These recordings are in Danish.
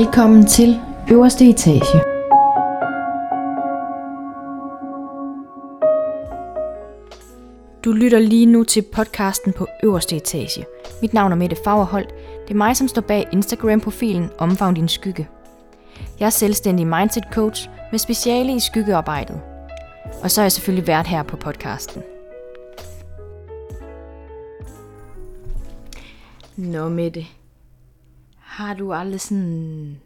Velkommen til øverste etage. Du lytter lige nu til podcasten på øverste etage. Mit navn er Mette Fagerholt. Det er mig, som står bag Instagram-profilen Omfavn din skygge. Jeg er selvstændig mindset coach med speciale i skyggearbejdet. Og så er jeg selvfølgelig vært her på podcasten. Nå Mette, har du aldrig sådan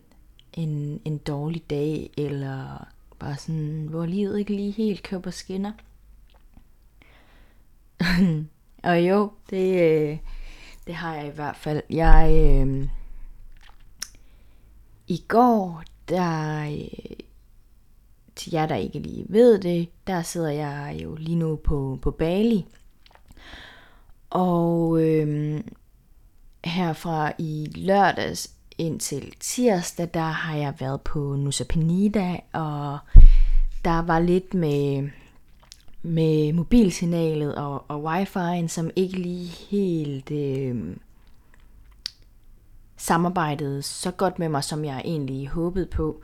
en, en dårlig dag, eller bare sådan, hvor livet ikke lige helt kører på skinner? og jo, det, øh, det har jeg i hvert fald. Jeg, øh, i går, der, øh, til jer, der ikke lige ved det, der sidder jeg jo lige nu på, på Bali. Og øh, herfra i lørdags indtil tirsdag, der har jeg været på Nusa Penida, og der var lidt med, med mobilsignalet og, og wifi'en, som ikke lige helt øh, samarbejdede så godt med mig, som jeg egentlig håbede på.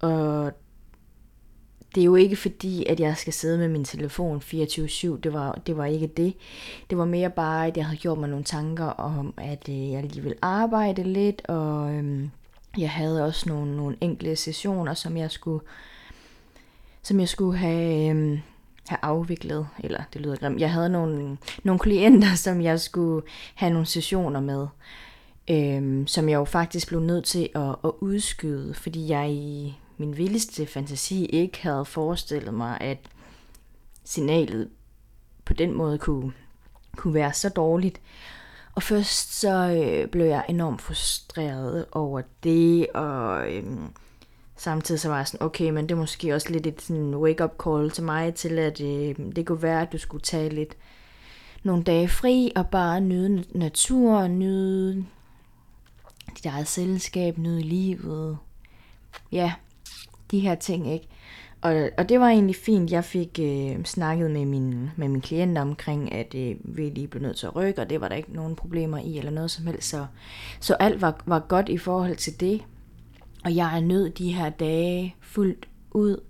Og det er jo ikke fordi, at jeg skal sidde med min telefon 24-7. Det var, det var ikke det. Det var mere bare, at jeg havde gjort mig nogle tanker om, at øh, jeg lige ville arbejde lidt, og øh, jeg havde også nogle, nogle enkle sessioner, som jeg skulle, som jeg skulle have, øh, have afviklet. Eller det lyder grimt. Jeg havde nogle, nogle klienter, som jeg skulle have nogle sessioner med. øhm, som jeg jo faktisk blev nødt til at, at udskyde, fordi jeg i min vildeste fantasi ikke havde forestillet mig, at signalet på den måde kunne, kunne være så dårligt. Og først så øh, blev jeg enormt frustreret over det, og øh, samtidig så var jeg sådan, okay, men det er måske også lidt et sådan wake-up call til mig, til at øh, det kunne være, at du skulle tage lidt nogle dage fri, og bare nyde naturen, nyde dit eget selskab, nyde livet. Ja, de her ting, ikke? Og, og det var egentlig fint. Jeg fik øh, snakket med min, med min klient omkring, at øh, vi lige blev nødt til at rykke, og det var der ikke nogen problemer i, eller noget som helst. Så, så alt var, var godt i forhold til det. Og jeg er nødt de her dage fuldt ud.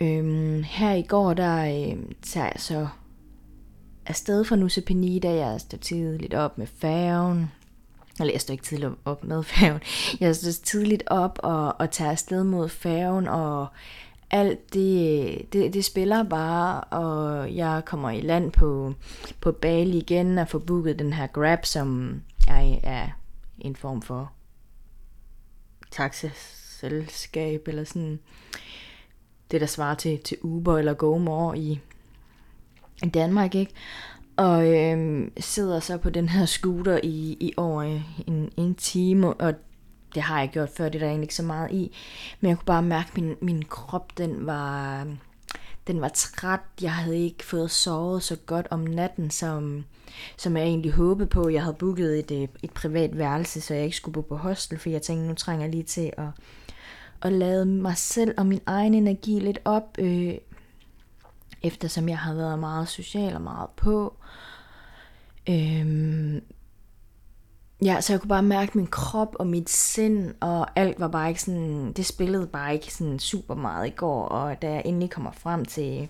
Øhm, her i går, der øh, tager jeg så afsted fra Nusa Penida. Jeg er tidligt op med færgen eller jeg står ikke tidligt op med færgen, jeg står tidligt op og, og tager afsted mod færgen, og alt det, det, det spiller bare, og jeg kommer i land på, på Bali igen og får booket den her Grab, som jeg er en form for taxaselskab, eller sådan det, der svarer til, til Uber eller GoMore i Danmark, ikke? Og øhm, sidder så på den her scooter i, i over en, en time, og det har jeg gjort før, det er der egentlig ikke så meget i. Men jeg kunne bare mærke, at min, min krop, den var, den var træt. Jeg havde ikke fået sovet så godt om natten, som, som jeg egentlig håbede på. Jeg havde booket et, øh, et privat værelse, så jeg ikke skulle bo på hostel, for jeg tænkte, nu trænger jeg lige til at, at lade mig selv og min egen energi lidt op. Øh, eftersom jeg har været meget social og meget på. Øhm, ja, så jeg kunne bare mærke min krop og mit sind, og alt var bare ikke sådan, det spillede bare ikke sådan super meget i går, og da jeg endelig kommer frem til,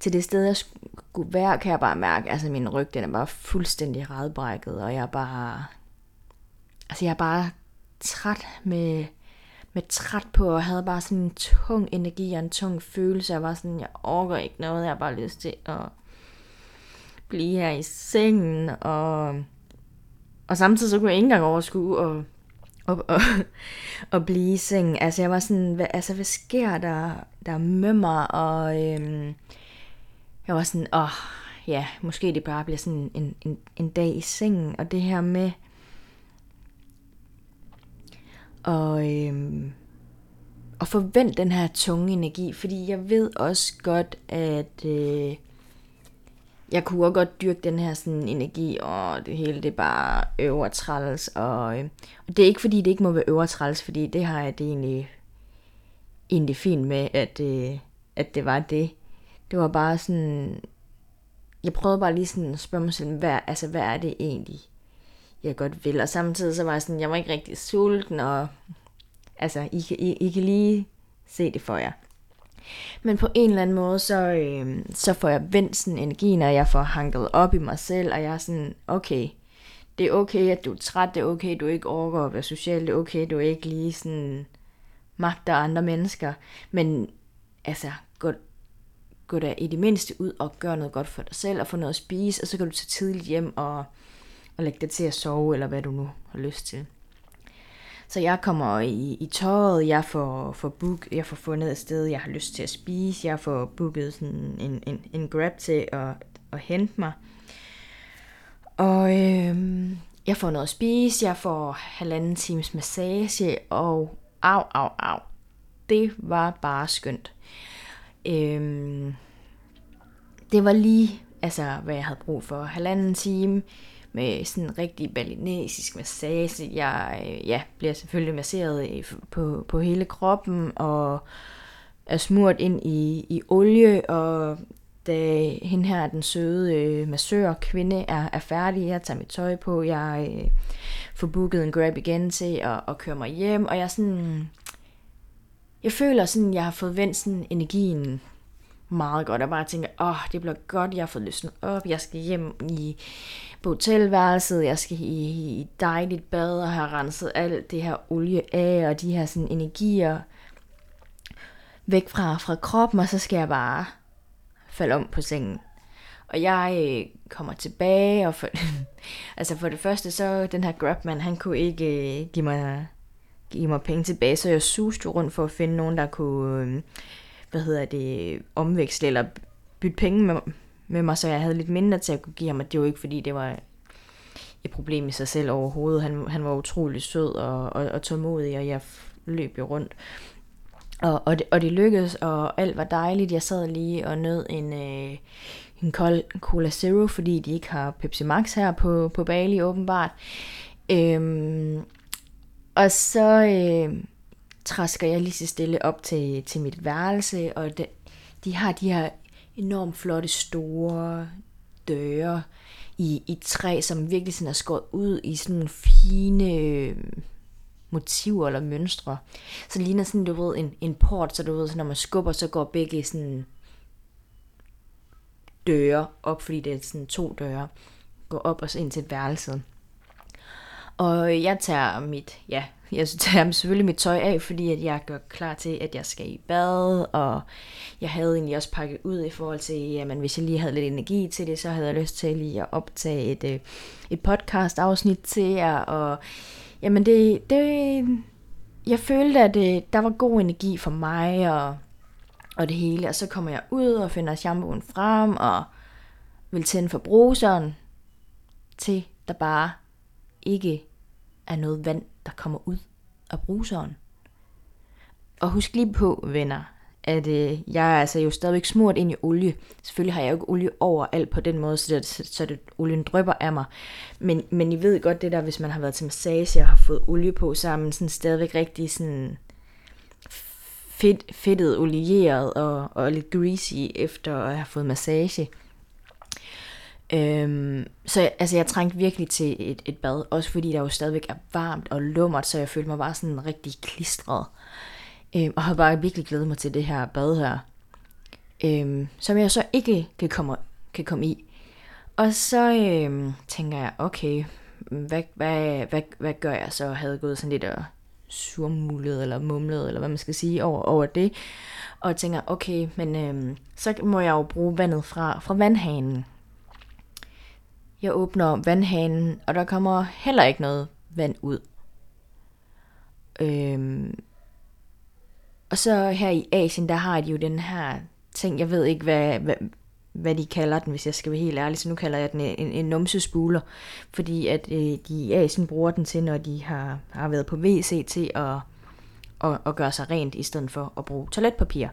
til det sted, jeg skulle være, kan jeg bare mærke, altså min ryg, den er bare fuldstændig redbrækket, og jeg er bare, altså jeg er bare træt med, med træt på, og havde bare sådan en tung energi og en tung følelse. Jeg var sådan, jeg orker ikke noget, jeg har bare lyst til at blive her i sengen, og, og samtidig så kunne jeg ikke engang overskue og, og, og, og blive i sengen. Altså jeg var sådan, hvad, altså hvad sker der, der med mig, og øhm, jeg var sådan, åh, ja, måske det bare bliver sådan en, en, en dag i sengen, og det her med, og, øhm, og forvent den her tunge energi, fordi jeg ved også godt, at øh, jeg kunne også godt dyrke den her sådan energi, og det hele det er bare øvertræls, og, øh, og det er ikke fordi, det ikke må være øvertræls, fordi det har jeg det egentlig, egentlig fint med, at, øh, at det var det. Det var bare sådan, jeg prøvede bare lige sådan at spørge mig selv, hvad, altså, hvad er det egentlig, jeg godt vil. Og samtidig så var jeg sådan, jeg var ikke rigtig sulten, og altså, I kan, I, I kan lige se det for jer. Men på en eller anden måde, så, øh, så får jeg vendt sådan energien, og jeg får hanket op i mig selv, og jeg er sådan, okay, det er okay, at du er træt, det er okay, du ikke overgår at være social, det er okay, du ikke lige sådan magter andre mennesker, men altså, gå, gå da i det mindste ud og gør noget godt for dig selv, og få noget at spise, og så kan du tage tidligt hjem og, og lægge dig til at sove, eller hvad du nu har lyst til. Så jeg kommer i, i tøjet, jeg får, får, book, jeg får fundet et sted, jeg har lyst til at spise, jeg får booket sådan en, en, en grab til at, at hente mig. Og øhm, jeg får noget at spise, jeg får halvanden times massage, og au, au, au. Det var bare skønt. Øhm, det var lige, altså, hvad jeg havde brug for. Halvanden time med sådan en rigtig balinesisk massage. Jeg øh, ja, bliver selvfølgelig masseret øh, på, på hele kroppen og er smurt ind i, i olie, og da hende her, den søde øh, massør kvinde, er, er færdig, jeg tager mit tøj på, jeg øh, får booket en grab igen til at, at køre mig hjem, og jeg sådan, jeg føler sådan, jeg har fået vendt sådan energien meget godt, og bare tænker, åh, oh, det bliver godt, jeg har fået løsnet op, jeg skal hjem i på hotelværelset, jeg skal i, i dejligt bad og have renset alt det her olie af, og de her sådan energier væk fra, fra kroppen, og så skal jeg bare falde om på sengen. Og jeg øh, kommer tilbage, og for, altså for det første, så den her grabman, han kunne ikke øh, give, mig, give mig penge tilbage, så jeg suste rundt for at finde nogen, der kunne, øh, hvad hedder det, omveksle eller bytte penge med, med mig, så jeg havde lidt mindre til at kunne give ham, og det var ikke fordi, det var et problem i sig selv overhovedet. Han, han var utrolig sød og, og, og tålmodig, og jeg løb jo rundt. Og, og, det, og det lykkedes, og alt var dejligt. Jeg sad lige og nød en, øh, en kold Cola Zero, fordi de ikke har Pepsi Max her på, på Bali åbenbart. Øhm, og så øh, træsker jeg lige så stille op til, til mit værelse, og de, de har de her enormt flotte store døre i, i træ, som virkelig sådan er skåret ud i sådan nogle fine øh, motiver eller mønstre. Så det ligner sådan, du ved, en, en port, så du ved, så når man skubber, så går begge sådan døre op, fordi det er sådan to døre, går op og så ind til værelset. Og jeg tager mit, ja, jeg tager selvfølgelig mit tøj af, fordi at jeg gør klar til, at jeg skal i bad, og jeg havde egentlig også pakket ud i forhold til, jamen hvis jeg lige havde lidt energi til det, så havde jeg lyst til lige at optage et, øh, et podcast afsnit til jer, og jamen det, det jeg følte, at det, der var god energi for mig, og, og det hele, og så kommer jeg ud og finder shampooen frem, og vil tænde for bruseren, til der bare ikke er noget vand, der kommer ud af bruseren. Og husk lige på, venner, at øh, jeg er altså jo stadigvæk smurt ind i olie. Selvfølgelig har jeg jo ikke olie over alt på den måde, så, det, så det, olien drypper af mig. Men, men I ved godt det der, hvis man har været til massage og har fået olie på, så er man sådan stadigvæk rigtig sådan fedt, fedtet, olieret og, og lidt greasy efter at have fået massage. Øhm, så altså, jeg trængte virkelig til et, et bad, også fordi der jo stadigvæk er varmt og lummert, så jeg følte mig bare sådan rigtig klistret. Øhm, og har bare virkelig glædet mig til det her bad her, øhm, som jeg så ikke kan komme, kan komme i. Og så øhm, tænker jeg, okay, hvad, hvad, hvad, hvad gør jeg så? Jeg havde gået sådan lidt og surmulet eller mumlet, eller hvad man skal sige, over, over det. Og tænker, okay, men øhm, så må jeg jo bruge vandet fra, fra vandhanen. Jeg åbner vandhanen, og der kommer heller ikke noget vand ud. Øhm, og så her i Asien, der har de jo den her ting, jeg ved ikke, hvad, hvad, hvad de kalder den, hvis jeg skal være helt ærlig, så nu kalder jeg den en, en numsespuler, fordi at øh, de i Asien bruger den til, når de har, har været på WC til at, at, at gøre sig rent, i stedet for at bruge toiletpapir.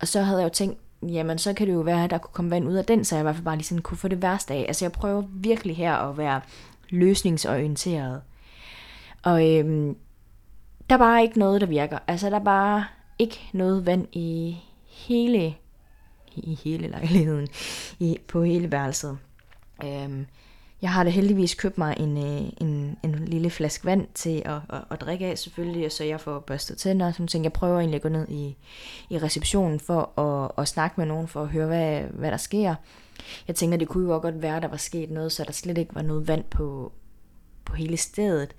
Og så havde jeg jo tænkt, jamen så kan det jo være, at der kunne komme vand ud af den, så jeg i hvert fald bare lige sådan kunne få det værste af. Altså jeg prøver virkelig her at være løsningsorienteret. Og øhm, der er bare ikke noget, der virker. Altså der er bare ikke noget vand i hele, i hele lejligheden, i, på hele værelset. Øhm, jeg har da heldigvis købt mig en, øh, en, en lille flaske vand til at, at, at drikke af selvfølgelig, og så jeg får børstet tænder. Så tænker, jeg prøver egentlig at gå ned i, i receptionen for at, at snakke med nogen, for at høre, hvad, hvad der sker. Jeg tænker, det kunne jo også godt være, at der var sket noget, så der slet ikke var noget vand på, på hele stedet,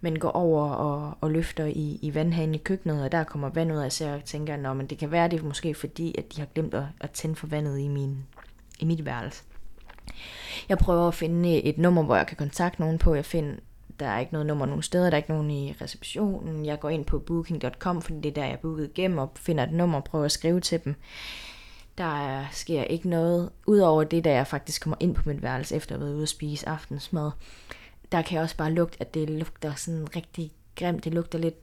men går over og, og løfter i, i vandhanen i køkkenet, og der kommer vand ud af, så jeg tænker, at det kan være, det er måske fordi, at de har glemt at, at tænde for vandet i, min, i mit værelse. Jeg prøver at finde øh, et nummer, hvor jeg kan kontakte nogen på. Jeg finder, der er ikke noget nummer nogen steder, der er ikke nogen i receptionen. Jeg går ind på booking.com, fordi det er der, jeg er booket igennem, og finder et nummer og prøver at skrive til dem. Der sker ikke noget, udover det, da jeg faktisk kommer ind på mit værelse, efter at have været ude at spise aftensmad. Der kan jeg også bare lugte, at det lugter sådan rigtig grimt. Det lugter lidt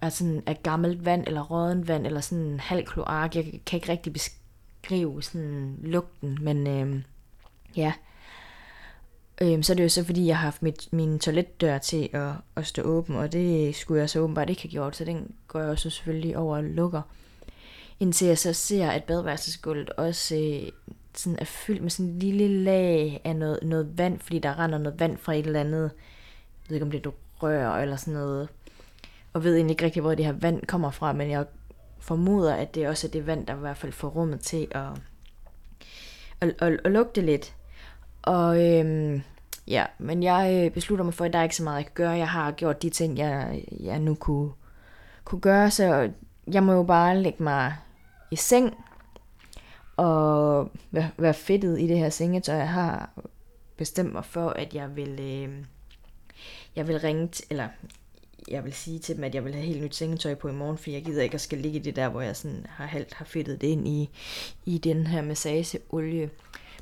af, sådan, af gammelt vand, eller rådent vand, eller sådan halv kloak. Jeg kan ikke rigtig beskrive sådan lugten, men øh, ja. Øh, så er det jo så, fordi jeg har haft mit, min toiletdør til at, at stå åben, og det skulle jeg så åbenbart ikke have gjort, så den går jeg også selvfølgelig over og lukker. Indtil jeg så ser, at badeværelsesgulvet også øh, sådan er fyldt med sådan en lille lag af noget, noget vand, fordi der render noget vand fra et eller andet, jeg ved ikke om det er rør eller sådan noget, og ved egentlig ikke rigtig, hvor det her vand kommer fra, men jeg formoder, at det også er det vand, der i hvert fald får rummet til at, at, at, at lugte lidt. Og øhm, ja, men jeg øh, beslutter mig for, at der er ikke så meget, jeg kan gøre. Jeg har gjort de ting, jeg, jeg nu kunne, kunne gøre, så jeg må jo bare lægge mig i seng og være, være fedtet i det her sengetøj. Jeg har bestemt mig for, at jeg vil, øh, jeg vil ringe, til, eller jeg vil sige til dem, at jeg vil have helt nyt sengetøj på i morgen, for jeg gider ikke at skal ligge i det der, hvor jeg sådan har halvt har fedtet det ind i, i den her massageolie.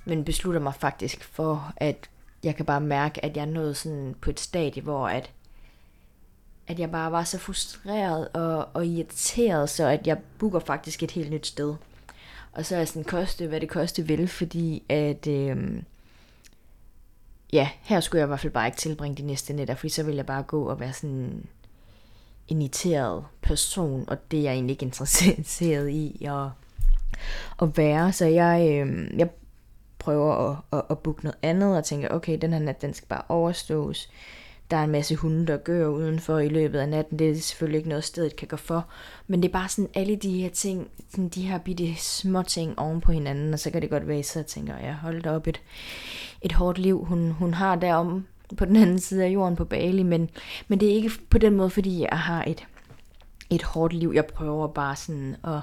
Men beslutter mig faktisk for, at jeg kan bare mærke, at jeg er nået sådan på et stadie, hvor at, at jeg bare var så frustreret og, og irriteret, så at jeg booker faktisk et helt nyt sted. Og så er jeg sådan, koste hvad det koste vil, fordi at, øhm, ja, her skulle jeg i hvert fald bare ikke tilbringe de næste nætter, fordi så vil jeg bare gå og være sådan en person, og det er jeg egentlig ikke interesseret i at, at være. Så jeg, øh, jeg prøver at, at, at booke noget andet, og tænker, okay, den her nat, den skal bare overstås. Der er en masse hunde, der gør udenfor i løbet af natten. Det er selvfølgelig ikke noget, stedet kan gå for. Men det er bare sådan alle de her ting, sådan de her bitte små ting oven på hinanden. Og så kan det godt være, så tænker jeg, hold da op et, et hårdt liv, hun, hun har derom på den anden side af jorden på Bali. Men, men det er ikke på den måde, fordi jeg har et, et hårdt liv. Jeg prøver bare sådan at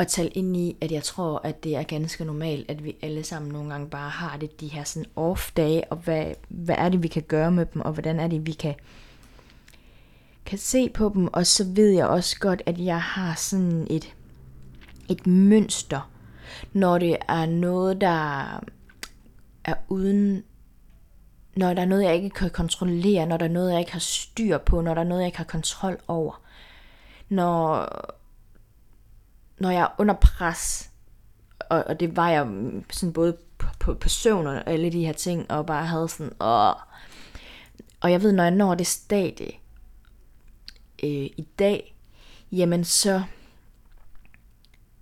at tale ind i, at jeg tror, at det er ganske normalt, at vi alle sammen nogle gange bare har det, de her sådan off-dage, og hvad, hvad er det, vi kan gøre med dem, og hvordan er det, vi kan, kan se på dem. Og så ved jeg også godt, at jeg har sådan et, et mønster, når det er noget, der er uden når der er noget, jeg ikke kan kontrollere, når der er noget, jeg ikke har styr på, når der er noget, jeg ikke har kontrol over. Når, når jeg er under pres, og, og det var jeg sådan både på, på, på søvn og alle de her ting, og bare havde sådan, åh. Og jeg ved, når jeg når det stadie øh, i dag, jamen så,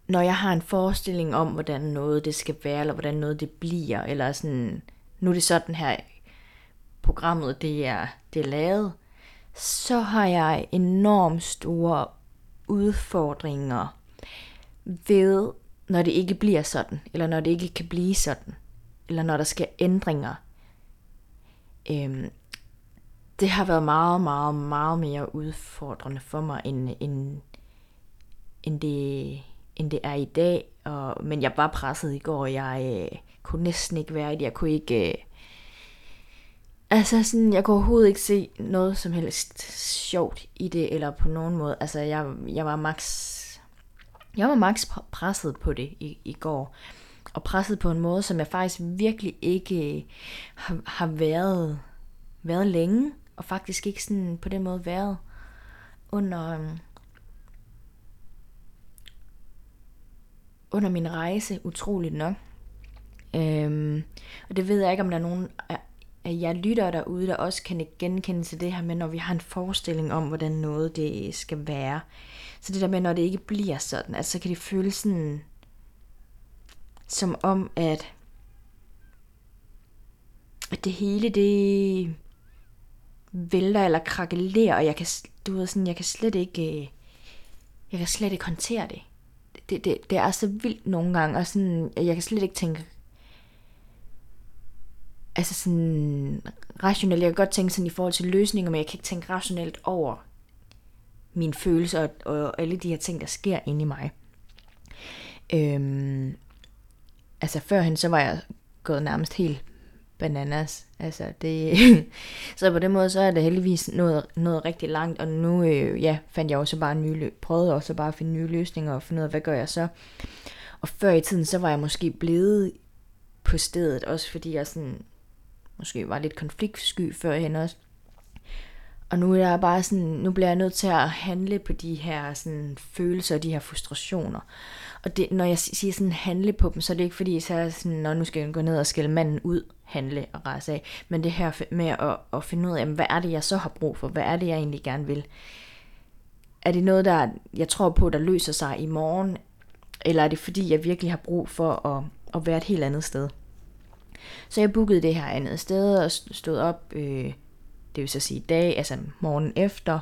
når jeg har en forestilling om, hvordan noget det skal være, eller hvordan noget det bliver, eller sådan, nu er det sådan her, programmet det er, det er lavet, så har jeg enormt store udfordringer ved, når det ikke bliver sådan, eller når det ikke kan blive sådan, eller når der sker ændringer. Øhm, det har været meget, meget, meget mere udfordrende for mig, end, end, end, det, end det er i dag. Og, men jeg var presset i går, og jeg øh, kunne næsten ikke være i det. Jeg kunne ikke... Øh, altså sådan, jeg kunne overhovedet ikke se noget som helst sjovt i det, eller på nogen måde. Altså, jeg, jeg var max jeg var max presset på det i, i går. Og presset på en måde, som jeg faktisk virkelig ikke øh, har, har været, været længe. Og faktisk ikke sådan på den måde været under, øh, under min rejse, utroligt nok. Øhm, og det ved jeg ikke, om der er nogen af jeg lytter derude, der også kan genkende til det her med, når vi har en forestilling om, hvordan noget det skal være. Så det der med, når det ikke bliver sådan, altså så kan det føles sådan, som om, at at det hele, det vælter eller krakelerer, og jeg kan, du ved, sådan, jeg kan slet ikke, øh, jeg kan slet ikke håndtere det. Det, det, det er så vildt nogle gange, og sådan, jeg kan slet ikke tænke, altså sådan rationelt, jeg kan godt tænke sådan i forhold til løsninger, men jeg kan ikke tænke rationelt over mine følelser og, og alle de her ting, der sker inde i mig. Øhm, altså førhen, så var jeg gået nærmest helt bananas. Altså det, så på den måde, så er det heldigvis noget, noget rigtig langt, og nu øh, ja, fandt jeg også bare nye, prøvede også bare at finde nye løsninger og finde ud af, hvad gør jeg så. Og før i tiden, så var jeg måske blevet på stedet, også fordi jeg sådan, måske var lidt konfliktsky førhen også. Og nu er jeg bare sådan, nu bliver jeg nødt til at handle på de her sådan, følelser og de her frustrationer. Og det, når jeg siger sådan handle på dem, så er det ikke fordi, så er sådan, når nu skal jeg gå ned og skælde manden ud, handle og rejse af. Men det her med at, at finde ud af, hvad er det, jeg så har brug for? Hvad er det, jeg egentlig gerne vil? Er det noget, der jeg tror på, der løser sig i morgen? Eller er det fordi, jeg virkelig har brug for at, at være et helt andet sted? Så jeg bookede det her andet sted og stod op, øh, det vil så sige i dag, altså morgen efter,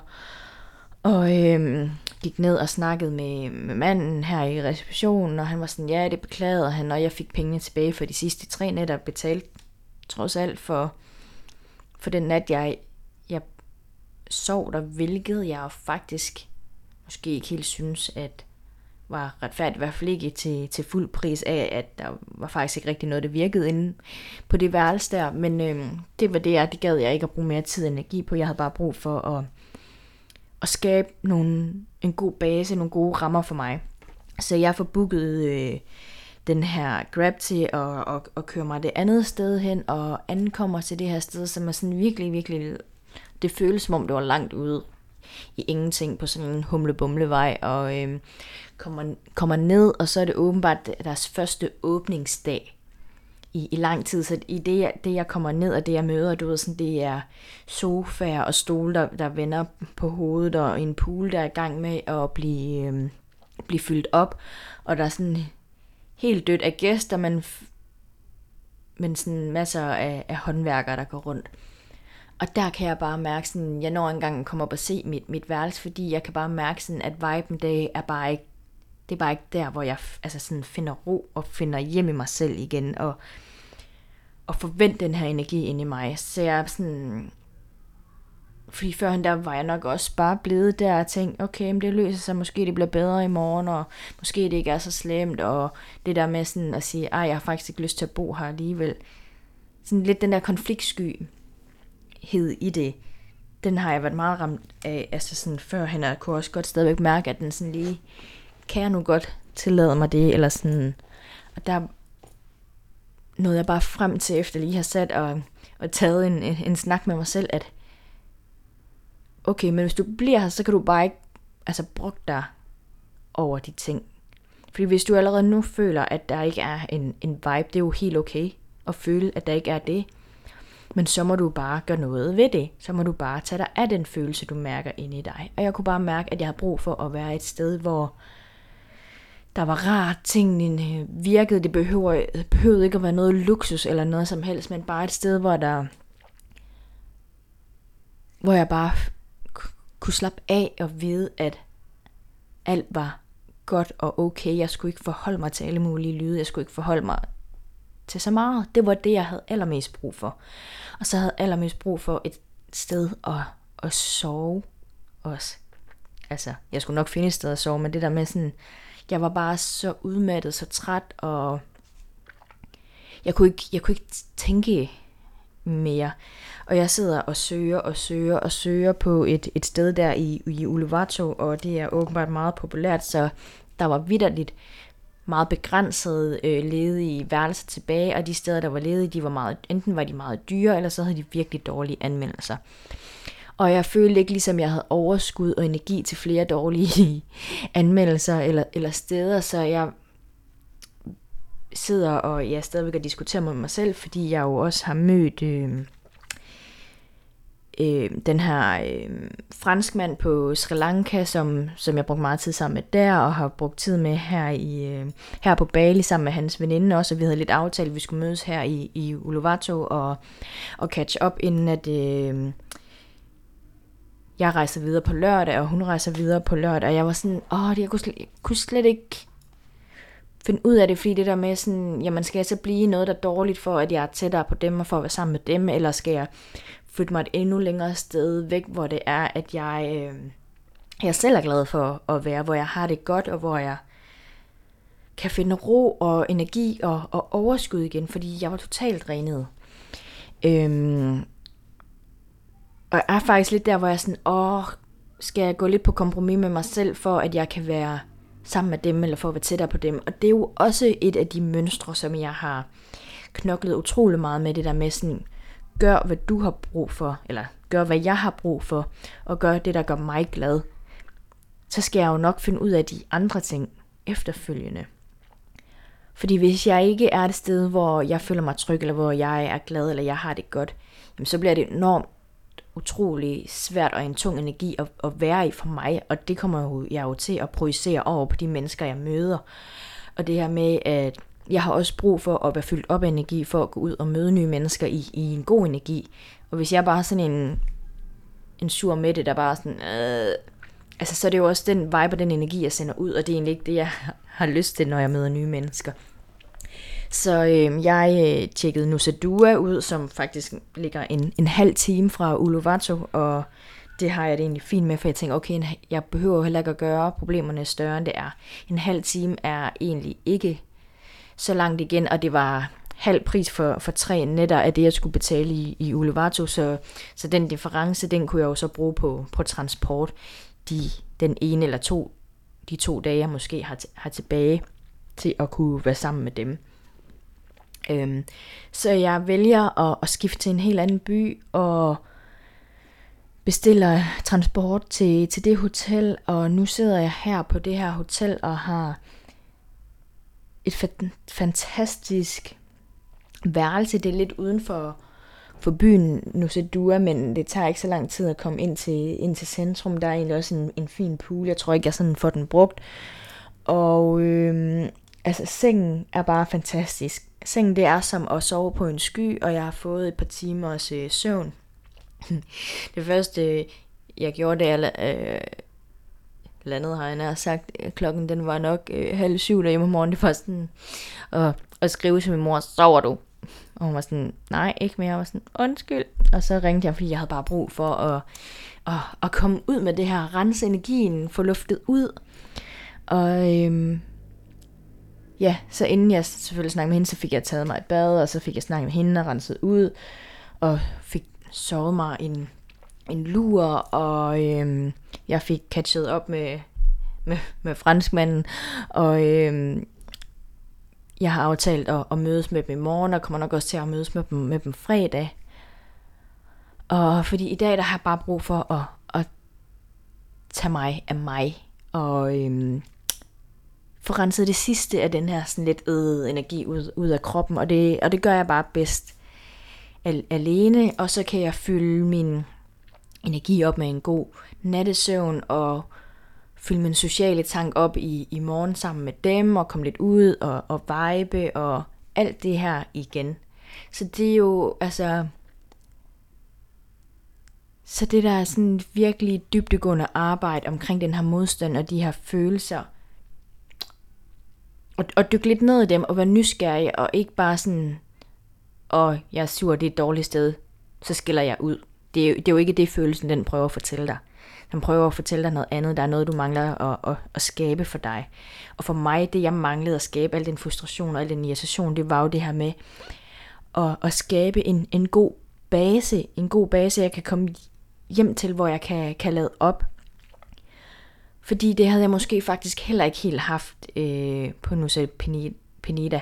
og øh, gik ned og snakkede med, med manden her i receptionen, og han var sådan, ja, det beklagede han, og jeg fik pengene tilbage for de sidste tre nætter, betalt trods alt for, for den nat, jeg, jeg sov der, hvilket jeg faktisk måske ikke helt synes, at var retfærdigt, i hvert fald ikke til, til fuld pris af, at der var faktisk ikke rigtig noget, der virkede inde på det værelse der, men øh, det var det, jeg, det gad jeg ikke at bruge mere tid og energi på, jeg havde bare brug for at, at skabe nogle, en god base, nogle gode rammer for mig. Så jeg får booket øh, den her Grab til at, at, at køre mig det andet sted hen, og ankommer til det her sted, som er sådan virkelig, virkelig, det føles som om det var langt ude i ingenting på sådan en humlebumlevej, og øh, kommer, kommer ned, og så er det åbenbart deres første åbningsdag i, i lang tid. Så i det, det, jeg kommer ned, og det, jeg møder, du ved, sådan, det er sofaer og stole, der, der vender på hovedet, og en pool, der er i gang med at blive, øh, blive fyldt op. Og der er sådan helt dødt af gæster, men, men sådan masser af, af håndværkere, der går rundt. Og der kan jeg bare mærke, sådan, jeg når engang kommer op og se mit, mit værelse, fordi jeg kan bare mærke, sådan, at viben det er bare ikke, det er bare ikke der, hvor jeg altså sådan finder ro og finder hjem i mig selv igen, og, og forvente den her energi ind i mig. Så jeg er sådan, fordi førhen der var jeg nok også bare blevet der og tænkte, okay, men det løser sig, måske det bliver bedre i morgen, og måske det ikke er så slemt, og det der med sådan at sige, ej, jeg har faktisk ikke lyst til at bo her alligevel. Sådan lidt den der konfliktsky hed i det, den har jeg været meget ramt af, altså sådan førhen, og jeg kunne også godt stadigvæk mærke, at den sådan lige, kan jeg nu godt tillade mig det, eller sådan, og der nåede jeg bare frem til, efter lige har sat og, og taget en, en, en snak med mig selv, at okay, men hvis du bliver her, så kan du bare ikke altså, bruge dig over de ting. Fordi hvis du allerede nu føler, at der ikke er en, en vibe, det er jo helt okay at føle, at der ikke er det. Men så må du bare gøre noget ved det. Så må du bare tage dig af den følelse, du mærker inde i dig. Og jeg kunne bare mærke, at jeg havde brug for at være et sted, hvor der var rart, tingene virkede. Det behøver, behøvede ikke at være noget luksus eller noget som helst, men bare et sted, hvor der hvor jeg bare kunne slappe af og vide, at alt var godt og okay. Jeg skulle ikke forholde mig til alle mulige lyde. Jeg skulle ikke forholde mig til så meget. Det var det, jeg havde allermest brug for. Og så havde jeg allermest brug for et sted at, at sove også. Altså, jeg skulle nok finde et sted at sove, men det der med sådan, jeg var bare så udmattet, så træt, og jeg kunne ikke, jeg kunne ikke tænke mere. Og jeg sidder og søger og søger og søger på et, et sted der i, i Uluvato, og det er åbenbart meget populært, så der var vidderligt meget begrænset øh, ledige værelser tilbage, og de steder, der var ledige, de var meget, enten var de meget dyre, eller så havde de virkelig dårlige anmeldelser. Og jeg følte ikke ligesom, jeg havde overskud og energi til flere dårlige anmeldelser eller, eller steder, så jeg sidder og jeg stadigvæk og diskuterer med mig selv, fordi jeg jo også har mødt øh, øh, den her øh, franskmand på Sri Lanka, som, som jeg brugte meget tid sammen med der, og har brugt tid med her, i, øh, her på Bali sammen med hans veninde også, og vi havde lidt aftalt, at vi skulle mødes her i, i Uluwatu og, og catch up, inden at øh, jeg rejser videre på lørdag, og hun rejser videre på lørdag, og jeg var sådan, åh, jeg kunne slet, jeg kunne slet ikke finde ud af det, fordi det der med sådan, jamen skal jeg så blive noget, der er dårligt for, at jeg er tættere på dem og for at være sammen med dem, eller skal jeg flytte mig et endnu længere sted væk, hvor det er, at jeg, øh, jeg selv er glad for at være, hvor jeg har det godt, og hvor jeg kan finde ro og energi og, og overskud igen, fordi jeg var totalt drænet. Øhm, og jeg er faktisk lidt der, hvor jeg er sådan, åh, skal jeg gå lidt på kompromis med mig selv, for at jeg kan være sammen med dem, eller for at være tættere på dem. Og det er jo også et af de mønstre, som jeg har knoklet utrolig meget med, det der med sådan, gør hvad du har brug for, eller gør hvad jeg har brug for, og gør det, der gør mig glad. Så skal jeg jo nok finde ud af de andre ting efterfølgende. Fordi hvis jeg ikke er et sted, hvor jeg føler mig tryg, eller hvor jeg er glad, eller jeg har det godt, jamen så bliver det enormt utrolig svært og en tung energi at, at være i for mig, og det kommer jo, jeg jo til at projicere over på de mennesker, jeg møder. Og det her med, at jeg har også brug for at være fyldt op af energi, for at gå ud og møde nye mennesker i, i en god energi. Og hvis jeg bare er sådan en, en sur mætte, der bare sådan, øh, altså så er det jo også den vibe og den energi, jeg sender ud, og det er egentlig ikke det, jeg har lyst til, når jeg møder nye mennesker. Så øh, jeg øh, tjekkede Nusa Dua ud, som faktisk ligger en, en halv time fra Uluwatu, og det har jeg det egentlig fint med, for jeg tænker, okay, jeg behøver heller ikke at gøre problemerne større, end det er. En halv time er egentlig ikke så langt igen, og det var halv pris for, for tre netter af det, jeg skulle betale i, i Uluwatu, så, så den difference, den kunne jeg jo så bruge på, på transport de, den ene eller to, de to dage, jeg måske har, har tilbage til at kunne være sammen med dem. Øhm, så jeg vælger at, at skifte til en helt anden by og bestiller transport til, til det hotel, og nu sidder jeg her på det her hotel og har et fantastisk værelse. Det er lidt uden for, for byen Nusa Dua, men det tager ikke så lang tid at komme ind til, ind til centrum. Der er egentlig også en, en fin pool. Jeg tror ikke, jeg sådan får den brugt. Og øhm, altså, sengen er bare fantastisk. Sengen det er som at sove på en sky, og jeg har fået et par timers øh, søvn. det første, øh, jeg gjorde, da jeg øh, landede, har jeg sagt, øh, klokken den var nok øh, halv syv derhjemme om morgenen. Det var sådan at, at skrive til min mor, sover du? Og hun var sådan, nej, ikke mere. Jeg var sådan, undskyld. Og så ringte jeg, fordi jeg havde bare brug for at, at, at komme ud med det her, rense energien, få luftet ud. Og øhm, ja, så inden jeg selvfølgelig snakkede med hende, så fik jeg taget mig et bad, og så fik jeg snakket med hende og renset ud, og fik sovet mig en, en lur, og øhm, jeg fik catchet op med, med, med franskmanden, og øhm, jeg har aftalt at, at mødes med dem i morgen, og kommer nok også til at mødes med dem, med dem fredag. Og fordi i dag, der har jeg bare brug for at, at tage mig af mig, og øhm, få renset det sidste af den her sådan lidt øde energi ud, ud af kroppen, og det, og det gør jeg bare bedst alene, og så kan jeg fylde min energi op med en god nattesøvn, og fylde min sociale tank op i, i morgen sammen med dem, og komme lidt ud og, og vibe, og alt det her igen. Så det er jo, altså, så det der er sådan virkelig dybdegående arbejde omkring den her modstand og de her følelser, og, og dykke lidt ned i dem og være nysgerrig og ikke bare sådan, og jeg er sur, det er et dårligt sted, så skiller jeg ud. Det er, det er jo ikke det, følelsen den prøver at fortælle dig. Den prøver at fortælle dig noget andet. Der er noget, du mangler at, at, at skabe for dig. Og for mig, det jeg manglede at skabe, al den frustration og al den irritation, det var jo det her med at, at skabe en, en god base. En god base, jeg kan komme hjem til, hvor jeg kan, kan lade op fordi det havde jeg måske faktisk heller ikke helt haft øh, på Nusa Penida.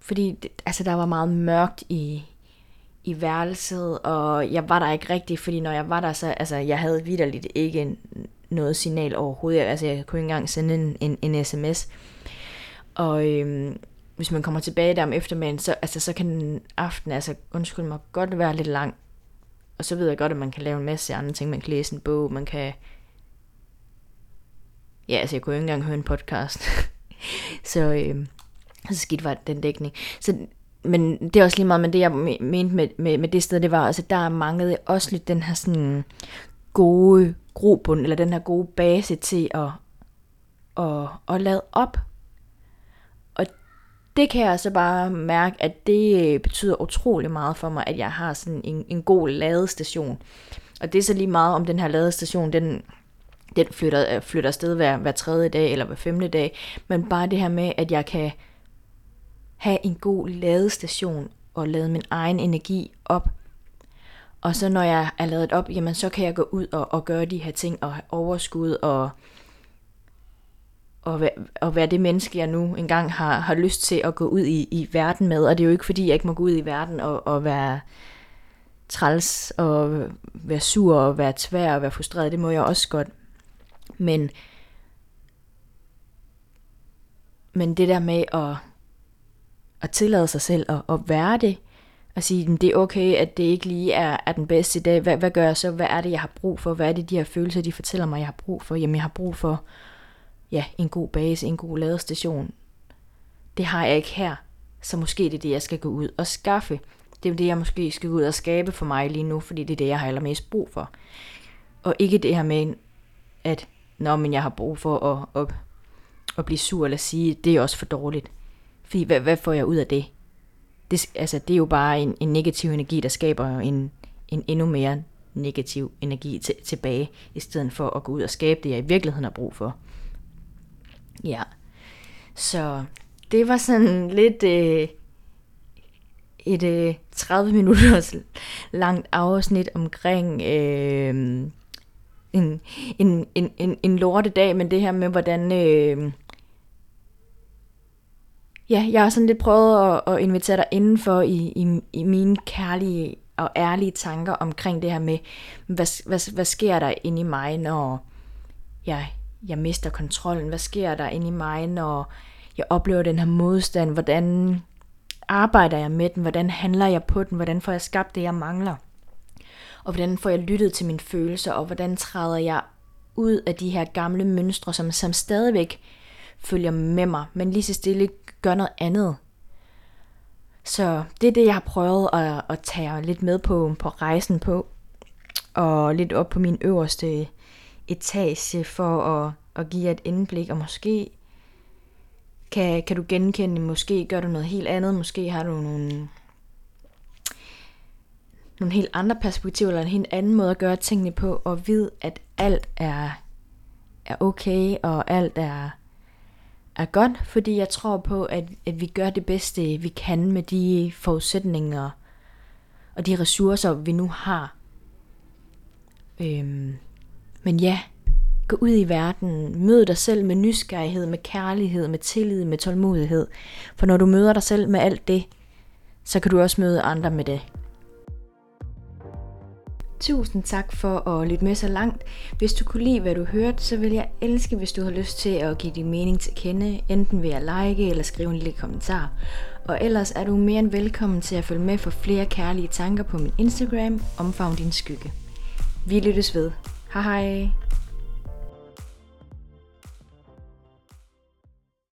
Fordi det, altså, der var meget mørkt i, i værelset, og jeg var der ikke rigtig, fordi når jeg var der, så altså, jeg havde vidderligt ikke noget signal overhovedet. Altså, jeg kunne ikke engang sende en, en, en sms. Og øhm, hvis man kommer tilbage der om eftermiddagen, så, altså, så kan aftenen, aften, altså undskyld mig, godt være lidt lang. Og så ved jeg godt, at man kan lave en masse andre ting. Man kan læse en bog, man kan... Ja, altså jeg kunne jo ikke engang høre en podcast. så, øh, så skidt var den dækning. Så, men det er også lige meget, men det jeg mente med, med, med det sted, det var, altså der manglede også lidt den her sådan gode grobund, eller den her gode base til at, at, at lade op. Og det kan jeg så bare mærke, at det øh, betyder utrolig meget for mig, at jeg har sådan en, en god ladestation. Og det er så lige meget om den her ladestation, den, den flytter, øh, flytter afsted hver, hver tredje dag eller hver femte dag. Men bare det her med, at jeg kan have en god ladestation og lade min egen energi op. Og så når jeg er ladet op, jamen så kan jeg gå ud og, og gøre de her ting og have overskud og, og, være, og være det menneske, jeg nu engang har, har lyst til at gå ud i, i verden med. Og det er jo ikke fordi, jeg ikke må gå ud i verden og, og være træls og være sur og være tvær og være frustreret. Det må jeg også godt. Men, men det der med at, at tillade sig selv at, at være det, og sige, det er okay, at det ikke lige er, er den bedste i dag. Hvad, hvad gør jeg så? Hvad er det, jeg har brug for? Hvad er det, de her følelser, de fortæller mig, jeg har brug for? Jamen, jeg har brug for ja, en god base, en god ladestation. Det har jeg ikke her. Så måske det er det, jeg skal gå ud og skaffe. Det er det, jeg måske skal gå ud og skabe for mig lige nu, fordi det er det, jeg har allermest brug for. Og ikke det her med, at Nå, men jeg har brug for at, at, at blive sur eller sige, det er også for dårligt. Fordi hvad, hvad får jeg ud af det? det? Altså, det er jo bare en, en negativ energi, der skaber en, en endnu mere negativ energi t- tilbage, i stedet for at gå ud og skabe det, jeg i virkeligheden har brug for. Ja, så det var sådan lidt øh, et øh, 30 minutters langt afsnit omkring øh, en, en, en, en, en lortedag, men det her med, hvordan... Øh, ja, jeg har sådan lidt prøvet at, at invitere dig indenfor i, i, i mine kærlige og ærlige tanker omkring det her med, hvad, hvad, hvad sker der inde i mig, når jeg, jeg mister kontrollen? Hvad sker der inde i mig, når jeg oplever den her modstand? Hvordan arbejder jeg med den? Hvordan handler jeg på den? Hvordan får jeg skabt det, jeg mangler? Og hvordan får jeg lyttet til mine følelser, og hvordan træder jeg ud af de her gamle mønstre, som, som stadigvæk følger med mig, men lige så stille gør noget andet. Så det er det, jeg har prøvet at, at tage lidt med på, på rejsen på, og lidt op på min øverste etage for at, at give jer et indblik, og måske kan, kan du genkende, måske gør du noget helt andet, måske har du nogle nogle helt andre perspektiver, eller en helt anden måde at gøre tingene på, og vide, at alt er, er okay, og alt er, er godt, fordi jeg tror på, at, at vi gør det bedste, vi kan med de forudsætninger og de ressourcer, vi nu har. Øhm, men ja, gå ud i verden, mød dig selv med nysgerrighed, med kærlighed, med tillid, med tålmodighed. For når du møder dig selv med alt det, så kan du også møde andre med det. Tusind tak for at lytte med så langt. Hvis du kunne lide, hvad du hørte, så vil jeg elske, hvis du har lyst til at give din mening til kende, enten ved at like eller skrive en lille kommentar. Og ellers er du mere end velkommen til at følge med for flere kærlige tanker på min Instagram, Omfavn din skygge. Vi lyttes ved. Hej hej!